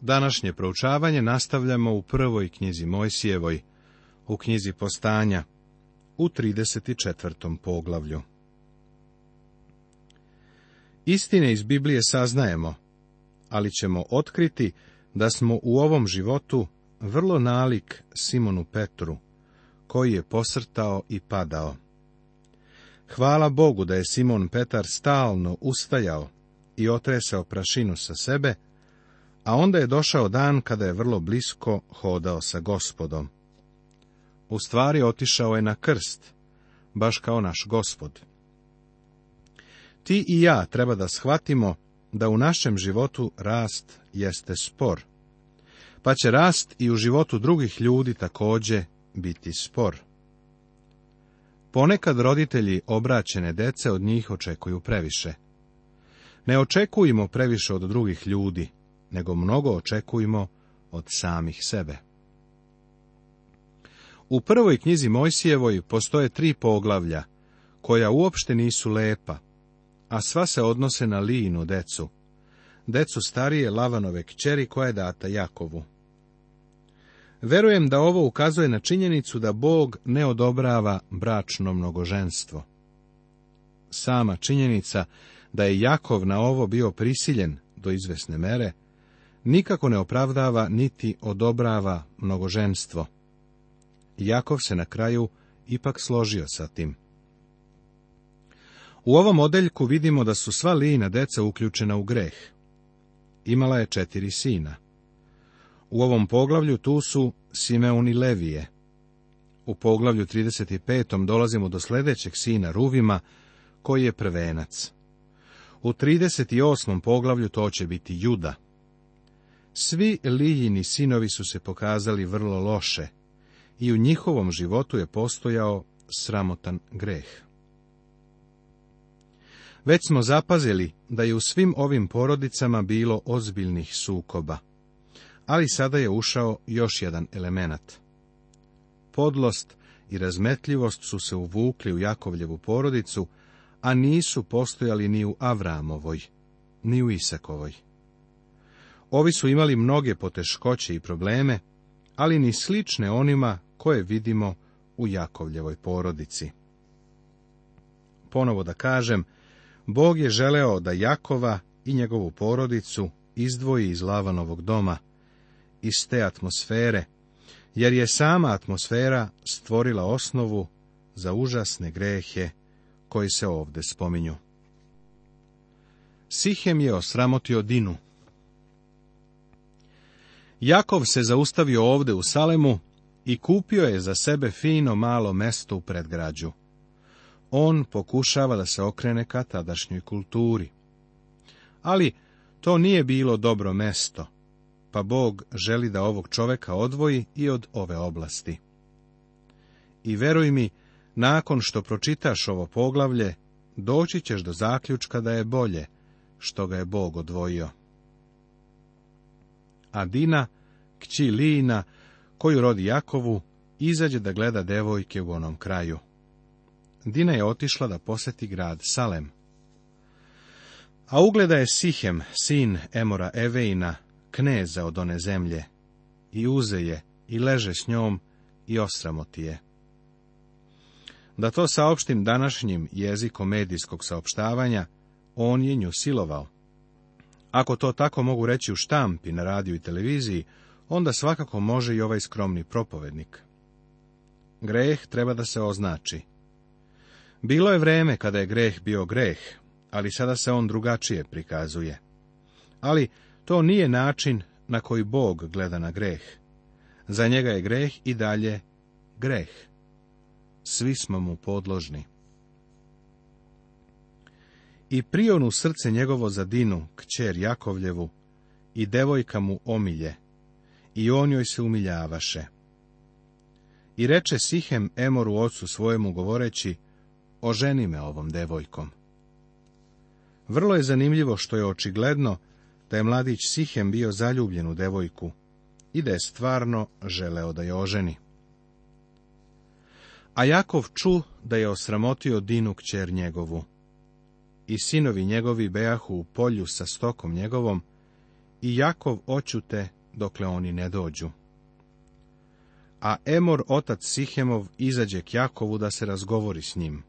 Današnje proučavanje nastavljamo u prvoj knjizi Mojsijevoj, u knjizi postanja, u 34. poglavlju. Istine iz Biblije saznajemo, ali ćemo otkriti da smo u ovom životu vrlo nalik Simonu Petru, koji je posrtao i padao. Hvala Bogu da je Simon Petar stalno ustajao i otresao prašinu sa sebe, a onda je došao dan kada je vrlo blisko hodao sa gospodom. U stvari otišao je na krst, baš kao naš gospod. Ti i ja treba da shvatimo da u našem životu rast jeste spor, pa će rast i u životu drugih ljudi također biti spor. Ponekad roditelji obraćene dece od njih očekuju previše. Ne očekujemo previše od drugih ljudi, nego mnogo očekujemo od samih sebe. U prvoj knjizi Mojsijevoj postoje tri poglavlja, koja uopšte nisu lepa, a sva se odnose na Lijinu decu, decu starije Lavanove kćeri koja je data Jakovu. Verujem da ovo ukazuje na činjenicu da Bog ne odobrava bračno mnogoženstvo. Sama činjenica da je Jakov na ovo bio prisiljen do izvesne mere, nikako ne opravdava niti odobrava mnogoženstvo. Jakov se na kraju ipak složio sa tim. U ovom odeljku vidimo da su sva lijina deca uključena u greh. Imala je četiri sina. U ovom poglavlju tu su Simeon i Levije. U poglavlju 35. dolazimo do sljedećeg sina Ruvima, koji je prvenac. U 38. poglavlju to će biti Juda. Svi Lijini sinovi su se pokazali vrlo loše i u njihovom životu je postojao sramotan greh. Već smo zapazili da je u svim ovim porodicama bilo ozbiljnih sukoba, ali sada je ušao još jedan elemenat. Podlost i razmetljivost su se uvukli u Jakovljevu porodicu, a nisu postojali ni u Avramovoj, ni u Isakovoj. Ovi su imali mnoge poteškoće i probleme, ali ni slične onima koje vidimo u Jakovljevoj porodici. Ponovo da kažem, Bog je želeo da Jakova i njegovu porodicu izdvoji iz Lavanovog doma, iz te atmosfere, jer je sama atmosfera stvorila osnovu za užasne grehe koji se ovdje spominju. Sihem je osramotio Dinu, Jakov se zaustavio ovde u Salemu i kupio je za sebe fino malo mesto u predgrađu. On pokušava da se okrene ka tadašnjoj kulturi. Ali to nije bilo dobro mesto, pa Bog želi da ovog čoveka odvoji i od ove oblasti. I veruj mi, nakon što pročitaš ovo poglavlje, doći ćeš do zaključka da je bolje što ga je Bog odvojio a Dina, kći Lijina, koju rodi Jakovu, izađe da gleda devojke u onom kraju. Dina je otišla da poseti grad Salem. A ugleda je Sihem, sin Emora Eveina, kneza od one zemlje, i uze je, i leže s njom, i osramoti je. Da to saopštim današnjim jezikom medijskog saopštavanja, on je nju silovao. Ako to tako mogu reći u štampi, na radiju i televiziji, onda svakako može i ovaj skromni propovednik. Greh treba da se označi. Bilo je vreme kada je greh bio greh, ali sada se on drugačije prikazuje. Ali to nije način na koji Bog gleda na greh. Za njega je greh i dalje greh. Svi smo mu podložni. I prionu srce njegovo za Dinu, kćer Jakovljevu, i devojka mu omilje, i on joj se umiljavaše. I reče Sihem Emoru ocu svojemu govoreći, oženi me ovom devojkom. Vrlo je zanimljivo što je očigledno da je mladić Sihem bio zaljubljen u devojku i da je stvarno želeo da je oženi. A Jakov ču da je osramotio dinu kćer njegovu i sinovi njegovi bejahu u polju sa stokom njegovom, i Jakov očute dokle oni ne dođu. A Emor, otac Sihemov, izađe k Jakovu da se razgovori s njim.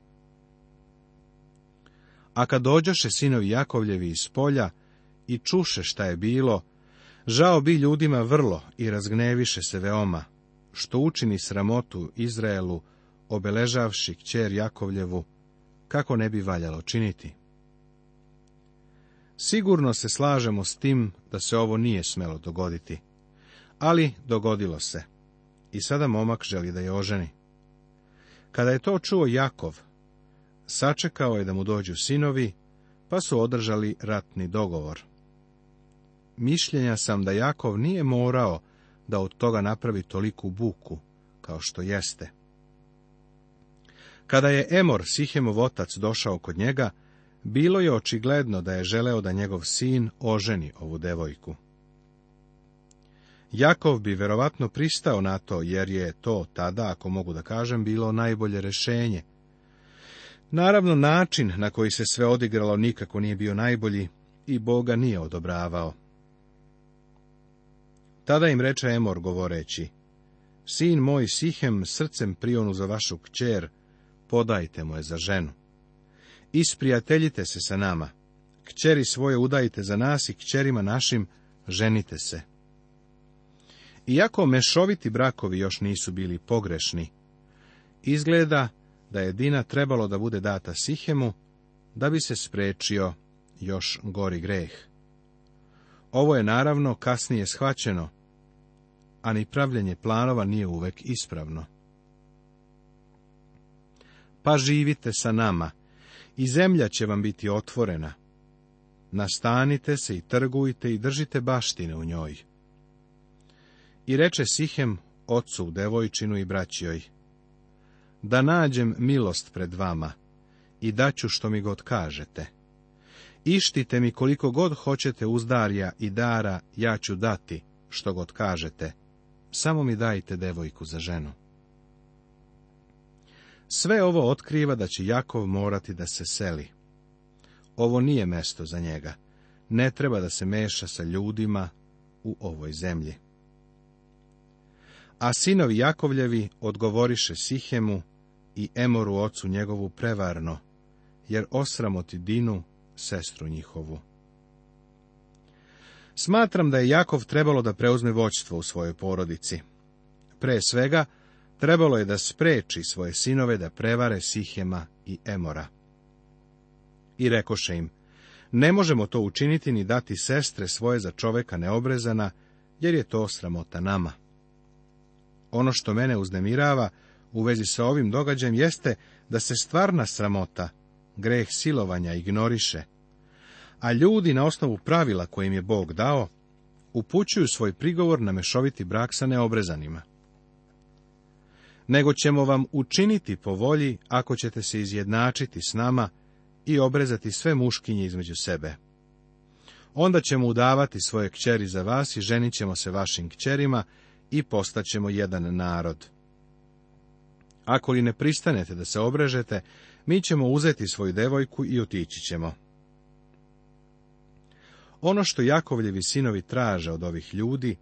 A kad dođoše sinovi Jakovljevi iz polja i čuše šta je bilo, žao bi ljudima vrlo i razgneviše se veoma, što učini sramotu Izraelu, obeležavši kćer Jakovljevu, kako ne bi valjalo činiti. Sigurno se slažemo s tim da se ovo nije smelo dogoditi. Ali dogodilo se. I sada momak želi da je oženi. Kada je to čuo Jakov, sačekao je da mu dođu sinovi, pa su održali ratni dogovor. Mišljenja sam da Jakov nije morao da od toga napravi toliku buku, kao što jeste. Kada je Emor, Sihemov otac, došao kod njega, bilo je očigledno da je želeo da njegov sin oženi ovu devojku. Jakov bi verovatno pristao na to, jer je to tada, ako mogu da kažem, bilo najbolje rešenje. Naravno, način na koji se sve odigralo nikako nije bio najbolji i Boga nije odobravao. Tada im reče Emor govoreći, Sin moj Sihem srcem prionu za vašu kćer, podajte mu je za ženu isprijateljite se sa nama. Kćeri svoje udajite za nas i kćerima našim ženite se. Iako mešoviti brakovi još nisu bili pogrešni, izgleda da je Dina trebalo da bude data Sihemu, da bi se sprečio još gori greh. Ovo je naravno kasnije shvaćeno, a ni pravljenje planova nije uvek ispravno. Pa živite sa nama, i zemlja će vam biti otvorena. Nastanite se i trgujte i držite baštine u njoj. I reče Sihem ocu devojčinu i Braćoj, da nađem milost pred vama i daću što mi god kažete. Ištite mi koliko god hoćete uzdarja i dara, ja ću dati što god kažete. Samo mi dajte devojku za ženu. Sve ovo otkriva da će Jakov morati da se seli. Ovo nije mesto za njega. Ne treba da se meša sa ljudima u ovoj zemlji. A sinovi Jakovljevi odgovoriše Sihemu i Emoru ocu njegovu prevarno, jer osramoti Dinu, sestru njihovu. Smatram da je Jakov trebalo da preuzme voćstvo u svojoj porodici. Pre svega, Trebalo je da spreči svoje sinove da prevare Sihema i Emora. I rekoše im, ne možemo to učiniti ni dati sestre svoje za čoveka neobrezana, jer je to sramota nama. Ono što mene uznemirava u vezi sa ovim događajem jeste da se stvarna sramota, greh silovanja, ignoriše, a ljudi na osnovu pravila kojim je Bog dao, upućuju svoj prigovor na mešoviti brak sa neobrezanima nego ćemo vam učiniti po volji ako ćete se izjednačiti s nama i obrezati sve muškinje između sebe. Onda ćemo udavati svoje kćeri za vas i ženit ćemo se vašim kćerima i postaćemo jedan narod. Ako li ne pristanete da se obrežete, mi ćemo uzeti svoju devojku i otići ćemo. Ono što Jakovljevi sinovi traže od ovih ljudi,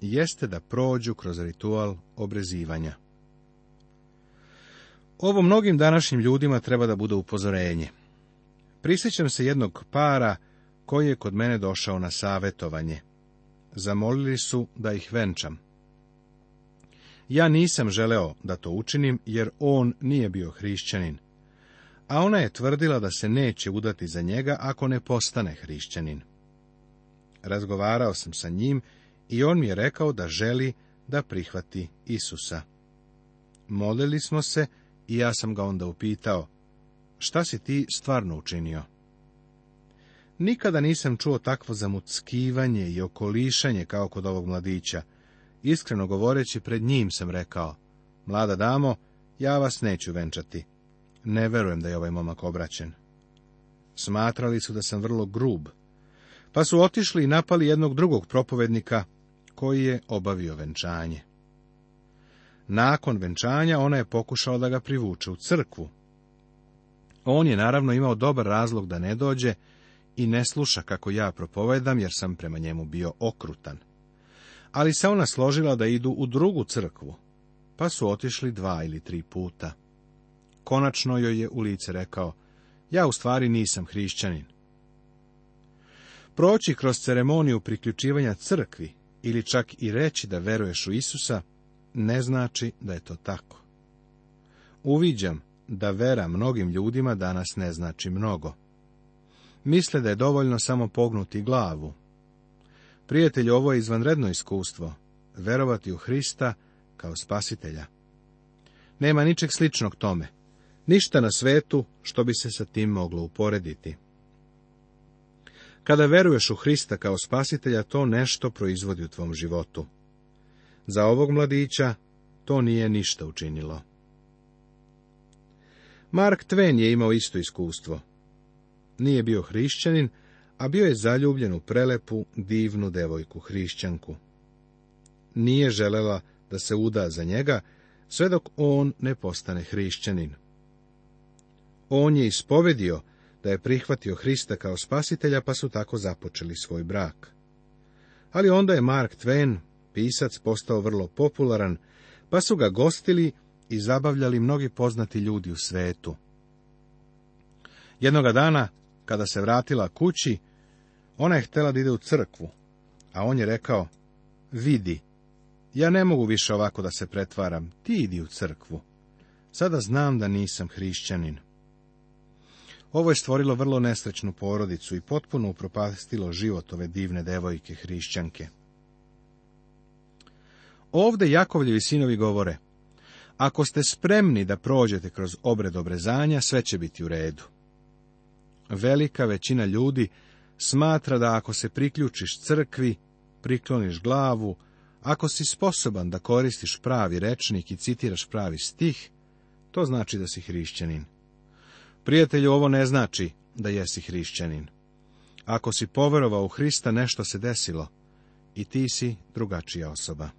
jeste da prođu kroz ritual obrezivanja. Ovo mnogim današnjim ljudima treba da bude upozorenje. Prisjećam se jednog para koji je kod mene došao na savetovanje. Zamolili su da ih venčam. Ja nisam želeo da to učinim, jer on nije bio hrišćanin. A ona je tvrdila da se neće udati za njega ako ne postane hrišćanin. Razgovarao sam sa njim i on mi je rekao da želi da prihvati Isusa. Molili smo se i ja sam ga onda upitao, šta si ti stvarno učinio? Nikada nisam čuo takvo zamuckivanje i okolišanje kao kod ovog mladića. Iskreno govoreći, pred njim sam rekao, mlada damo, ja vas neću venčati. Ne verujem da je ovaj momak obraćen. Smatrali su da sam vrlo grub, pa su otišli i napali jednog drugog propovednika, koji je obavio venčanje. Nakon venčanja ona je pokušala da ga privuče u crkvu. On je naravno imao dobar razlog da ne dođe i ne sluša kako ja propovedam, jer sam prema njemu bio okrutan. Ali se ona složila da idu u drugu crkvu, pa su otišli dva ili tri puta. Konačno joj je u lice rekao, ja u stvari nisam hrišćanin. Proći kroz ceremoniju priključivanja crkvi ili čak i reći da veruješ u Isusa, ne znači da je to tako. Uviđam da vera mnogim ljudima danas ne znači mnogo. Misle da je dovoljno samo pognuti glavu. Prijatelj, ovo je izvanredno iskustvo, verovati u Hrista kao spasitelja. Nema ničeg sličnog tome, ništa na svetu što bi se sa tim moglo uporediti. Kada veruješ u Hrista kao spasitelja, to nešto proizvodi u tvom životu. Za ovog mladića to nije ništa učinilo. Mark Twain je imao isto iskustvo. Nije bio hrišćanin, a bio je zaljubljen u prelepu, divnu devojku hrišćanku. Nije želela da se uda za njega, sve dok on ne postane hrišćanin. On je ispovedio da je prihvatio Hrista kao spasitelja, pa su tako započeli svoj brak. Ali onda je Mark Twain pisac postao vrlo popularan, pa su ga gostili i zabavljali mnogi poznati ljudi u svetu. Jednoga dana, kada se vratila kući, ona je htjela da ide u crkvu, a on je rekao, vidi, ja ne mogu više ovako da se pretvaram, ti idi u crkvu. Sada znam da nisam hrišćanin. Ovo je stvorilo vrlo nesrećnu porodicu i potpuno upropastilo život ove divne devojke hrišćanke. Ovde Jakovljevi sinovi govore, ako ste spremni da prođete kroz obred obrezanja, sve će biti u redu. Velika većina ljudi smatra da ako se priključiš crkvi, prikloniš glavu, ako si sposoban da koristiš pravi rečnik i citiraš pravi stih, to znači da si hrišćanin. Prijatelju, ovo ne znači da jesi hrišćanin. Ako si poverovao u Hrista, nešto se desilo i ti si drugačija osoba.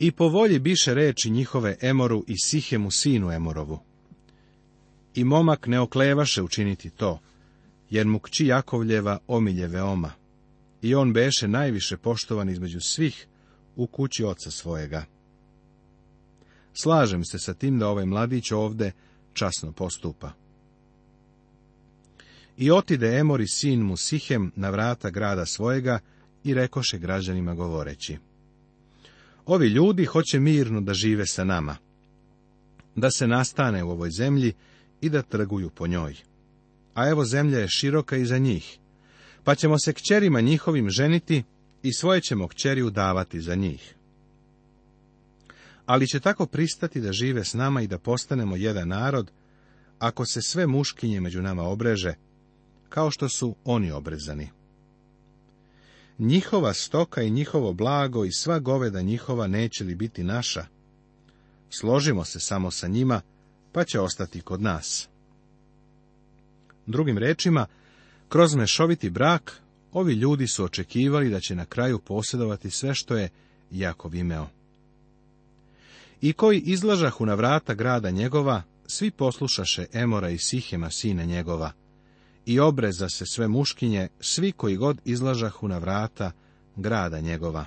I po volji biše reči njihove Emoru i Sihemu sinu Emorovu. I momak ne oklevaše učiniti to, jer mu kći Jakovljeva omilje veoma. I on beše najviše poštovan između svih u kući oca svojega. Slažem se sa tim da ovaj mladić ovde časno postupa. I otide Emori sin mu Sihem na vrata grada svojega i rekoše građanima govoreći. Ovi ljudi hoće mirno da žive sa nama, da se nastane u ovoj zemlji i da trguju po njoj. A evo zemlja je široka i za njih, pa ćemo se kćerima njihovim ženiti i svoje ćemo kćeri udavati za njih. Ali će tako pristati da žive s nama i da postanemo jedan narod, ako se sve muškinje među nama obreže, kao što su oni obrezani njihova stoka i njihovo blago i sva goveda njihova neće li biti naša? Složimo se samo sa njima, pa će ostati kod nas. Drugim rečima, kroz mešoviti brak, ovi ljudi su očekivali da će na kraju posjedovati sve što je Jakov imeo. I koji izlažahu na vrata grada njegova, svi poslušaše Emora i Sihema sina njegova, i obreza se sve muškinje, svi koji god izlažahu na vrata grada njegova.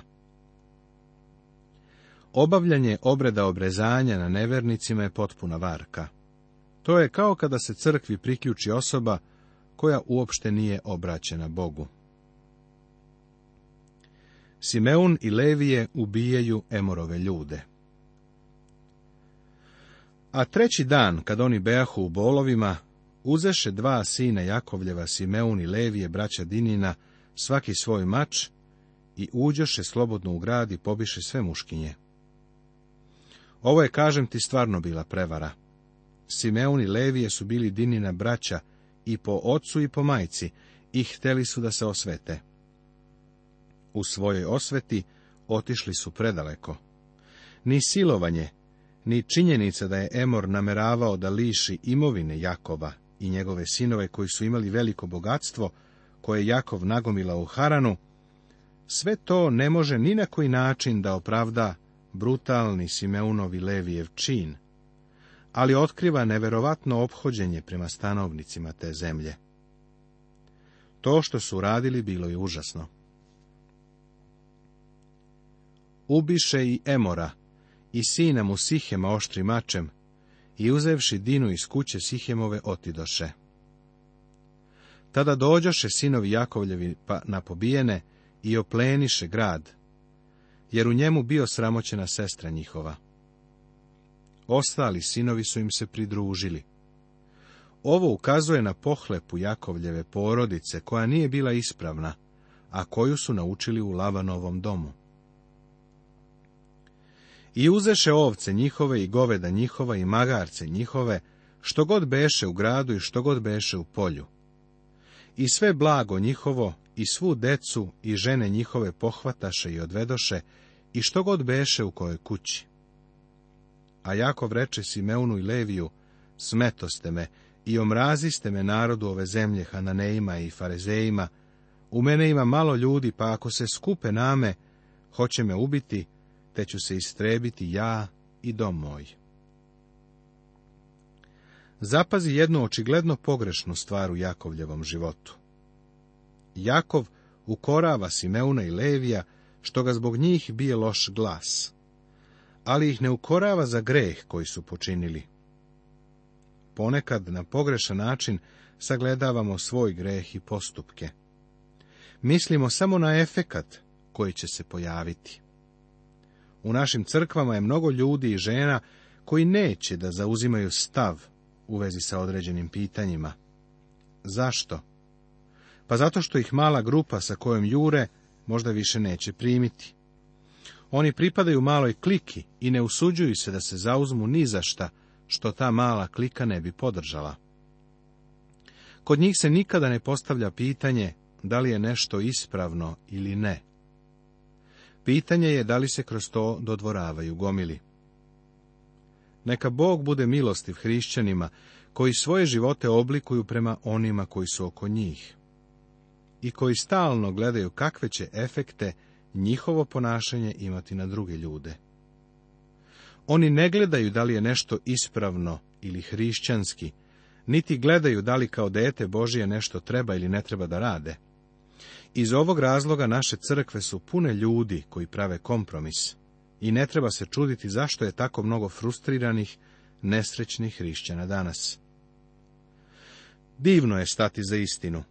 Obavljanje obreda obrezanja na nevernicima je potpuna varka. To je kao kada se crkvi priključi osoba koja uopšte nije obraćena Bogu. Simeun i Levije ubijaju Emorove ljude. A treći dan, kad oni bejahu u bolovima, Uzeše dva sina Jakovljeva, Simeun i Levije, braća Dinina, svaki svoj mač, i uđoše slobodno u grad i pobiše sve muškinje. Ovo je, kažem ti, stvarno bila prevara. Simeun i Levije su bili Dinina braća, i po ocu i po majci, i hteli su da se osvete. U svojoj osveti otišli su predaleko. Ni silovanje, ni činjenica da je Emor nameravao da liši imovine Jakova i njegove sinove koji su imali veliko bogatstvo koje je Jakov nagomila u Haranu, sve to ne može ni na koji način da opravda brutalni Simeunovi Levijev čin, ali otkriva neverovatno obhođenje prema stanovnicima te zemlje. To što su radili bilo je užasno. Ubiše i Emora i sina mu Sihema oštri mačem, i uzevši dinu iz kuće Sihemove otidoše. Tada dođoše sinovi Jakovljevi pa na pobijene i opleniše grad, jer u njemu bio sramoćena sestra njihova. Ostali sinovi su im se pridružili. Ovo ukazuje na pohlepu Jakovljeve porodice, koja nije bila ispravna, a koju su naučili u Lavanovom domu. I uzeše ovce njihove i goveda njihova i magarce njihove, što god beše u gradu i što god beše u polju. I sve blago njihovo i svu decu i žene njihove pohvataše i odvedoše i što god beše u kojoj kući. A Jakov reče Simeunu i Leviju, smetoste me i omraziste me narodu ove zemlje Hananeima i Farezejima, u mene ima malo ljudi, pa ako se skupe name, hoće me ubiti, te ću se istrebiti ja i dom moj. Zapazi jednu očigledno pogrešnu stvar u Jakovljevom životu. Jakov ukorava Simeuna i Levija, što ga zbog njih bije loš glas, ali ih ne ukorava za greh koji su počinili. Ponekad na pogrešan način sagledavamo svoj greh i postupke. Mislimo samo na efekat koji će se pojaviti. U našim crkvama je mnogo ljudi i žena koji neće da zauzimaju stav u vezi sa određenim pitanjima. Zašto? Pa zato što ih mala grupa sa kojom jure možda više neće primiti. Oni pripadaju maloj kliki i ne usuđuju se da se zauzmu ni za šta što ta mala klika ne bi podržala. Kod njih se nikada ne postavlja pitanje da li je nešto ispravno ili ne. Pitanje je da li se kroz to dodvoravaju gomili. Neka Bog bude milostiv hrišćanima koji svoje živote oblikuju prema onima koji su oko njih i koji stalno gledaju kakve će efekte njihovo ponašanje imati na druge ljude. Oni ne gledaju da li je nešto ispravno ili hrišćanski, niti gledaju da li kao dete Božije nešto treba ili ne treba da rade. Iz ovog razloga naše crkve su pune ljudi koji prave kompromis i ne treba se čuditi zašto je tako mnogo frustriranih, nesrećnih hrišćana danas. Divno je stati za istinu,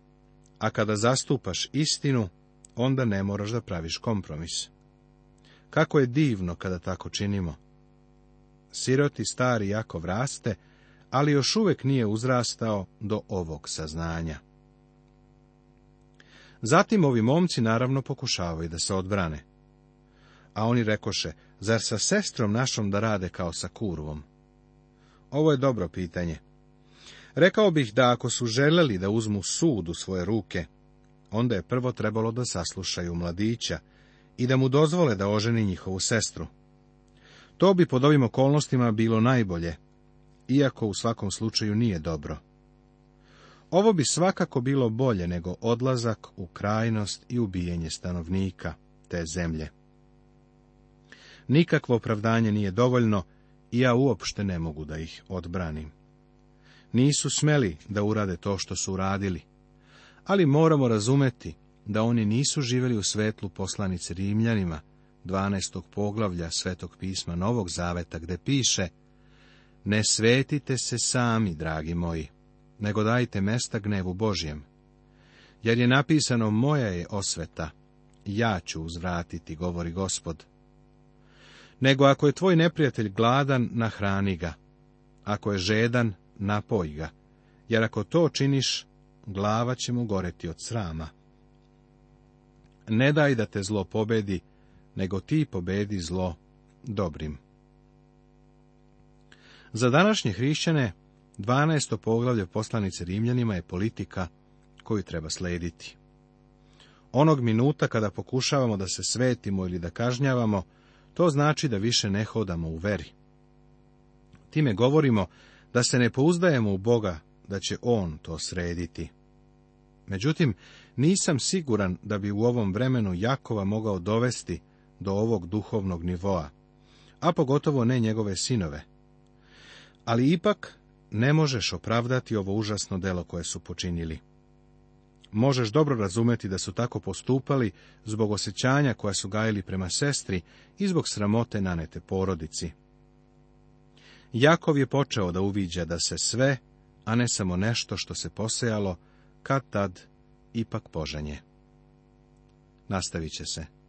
a kada zastupaš istinu, onda ne moraš da praviš kompromis. Kako je divno kada tako činimo. Siroti stari jako vraste, ali još uvek nije uzrastao do ovog saznanja. Zatim ovi momci naravno pokušavaju da se odbrane. A oni rekoše, zar sa sestrom našom da rade kao sa kurvom? Ovo je dobro pitanje. Rekao bih da ako su želeli da uzmu sud u svoje ruke, onda je prvo trebalo da saslušaju mladića i da mu dozvole da oženi njihovu sestru. To bi pod ovim okolnostima bilo najbolje, iako u svakom slučaju nije dobro. Ovo bi svakako bilo bolje nego odlazak u krajnost i ubijenje stanovnika te zemlje. Nikakvo opravdanje nije dovoljno i ja uopšte ne mogu da ih odbranim. Nisu smeli da urade to što su uradili, ali moramo razumeti da oni nisu živeli u svetlu poslanice Rimljanima, 12. poglavlja Svetog pisma Novog Zaveta, gde piše Ne svetite se sami, dragi moji, nego dajte mesta gnevu Božjem. Jer je napisano, moja je osveta, ja ću uzvratiti, govori gospod. Nego ako je tvoj neprijatelj gladan, nahrani ga. Ako je žedan, napoj ga. Jer ako to činiš, glava će mu goreti od srama. Ne daj da te zlo pobedi, nego ti pobedi zlo dobrim. Za današnje hrišćane 12. poglavlje poslanice Rimljanima je politika koju treba slediti. Onog minuta kada pokušavamo da se svetimo ili da kažnjavamo, to znači da više ne hodamo u veri. Time govorimo da se ne pouzdajemo u Boga, da će On to srediti. Međutim, nisam siguran da bi u ovom vremenu Jakova mogao dovesti do ovog duhovnog nivoa, a pogotovo ne njegove sinove. Ali ipak ne možeš opravdati ovo užasno delo koje su počinili. Možeš dobro razumeti da su tako postupali zbog osjećanja koja su gajili prema sestri i zbog sramote nanete porodici. Jakov je počeo da uviđa da se sve, a ne samo nešto što se posejalo, kad tad ipak požanje. Nastavit će se.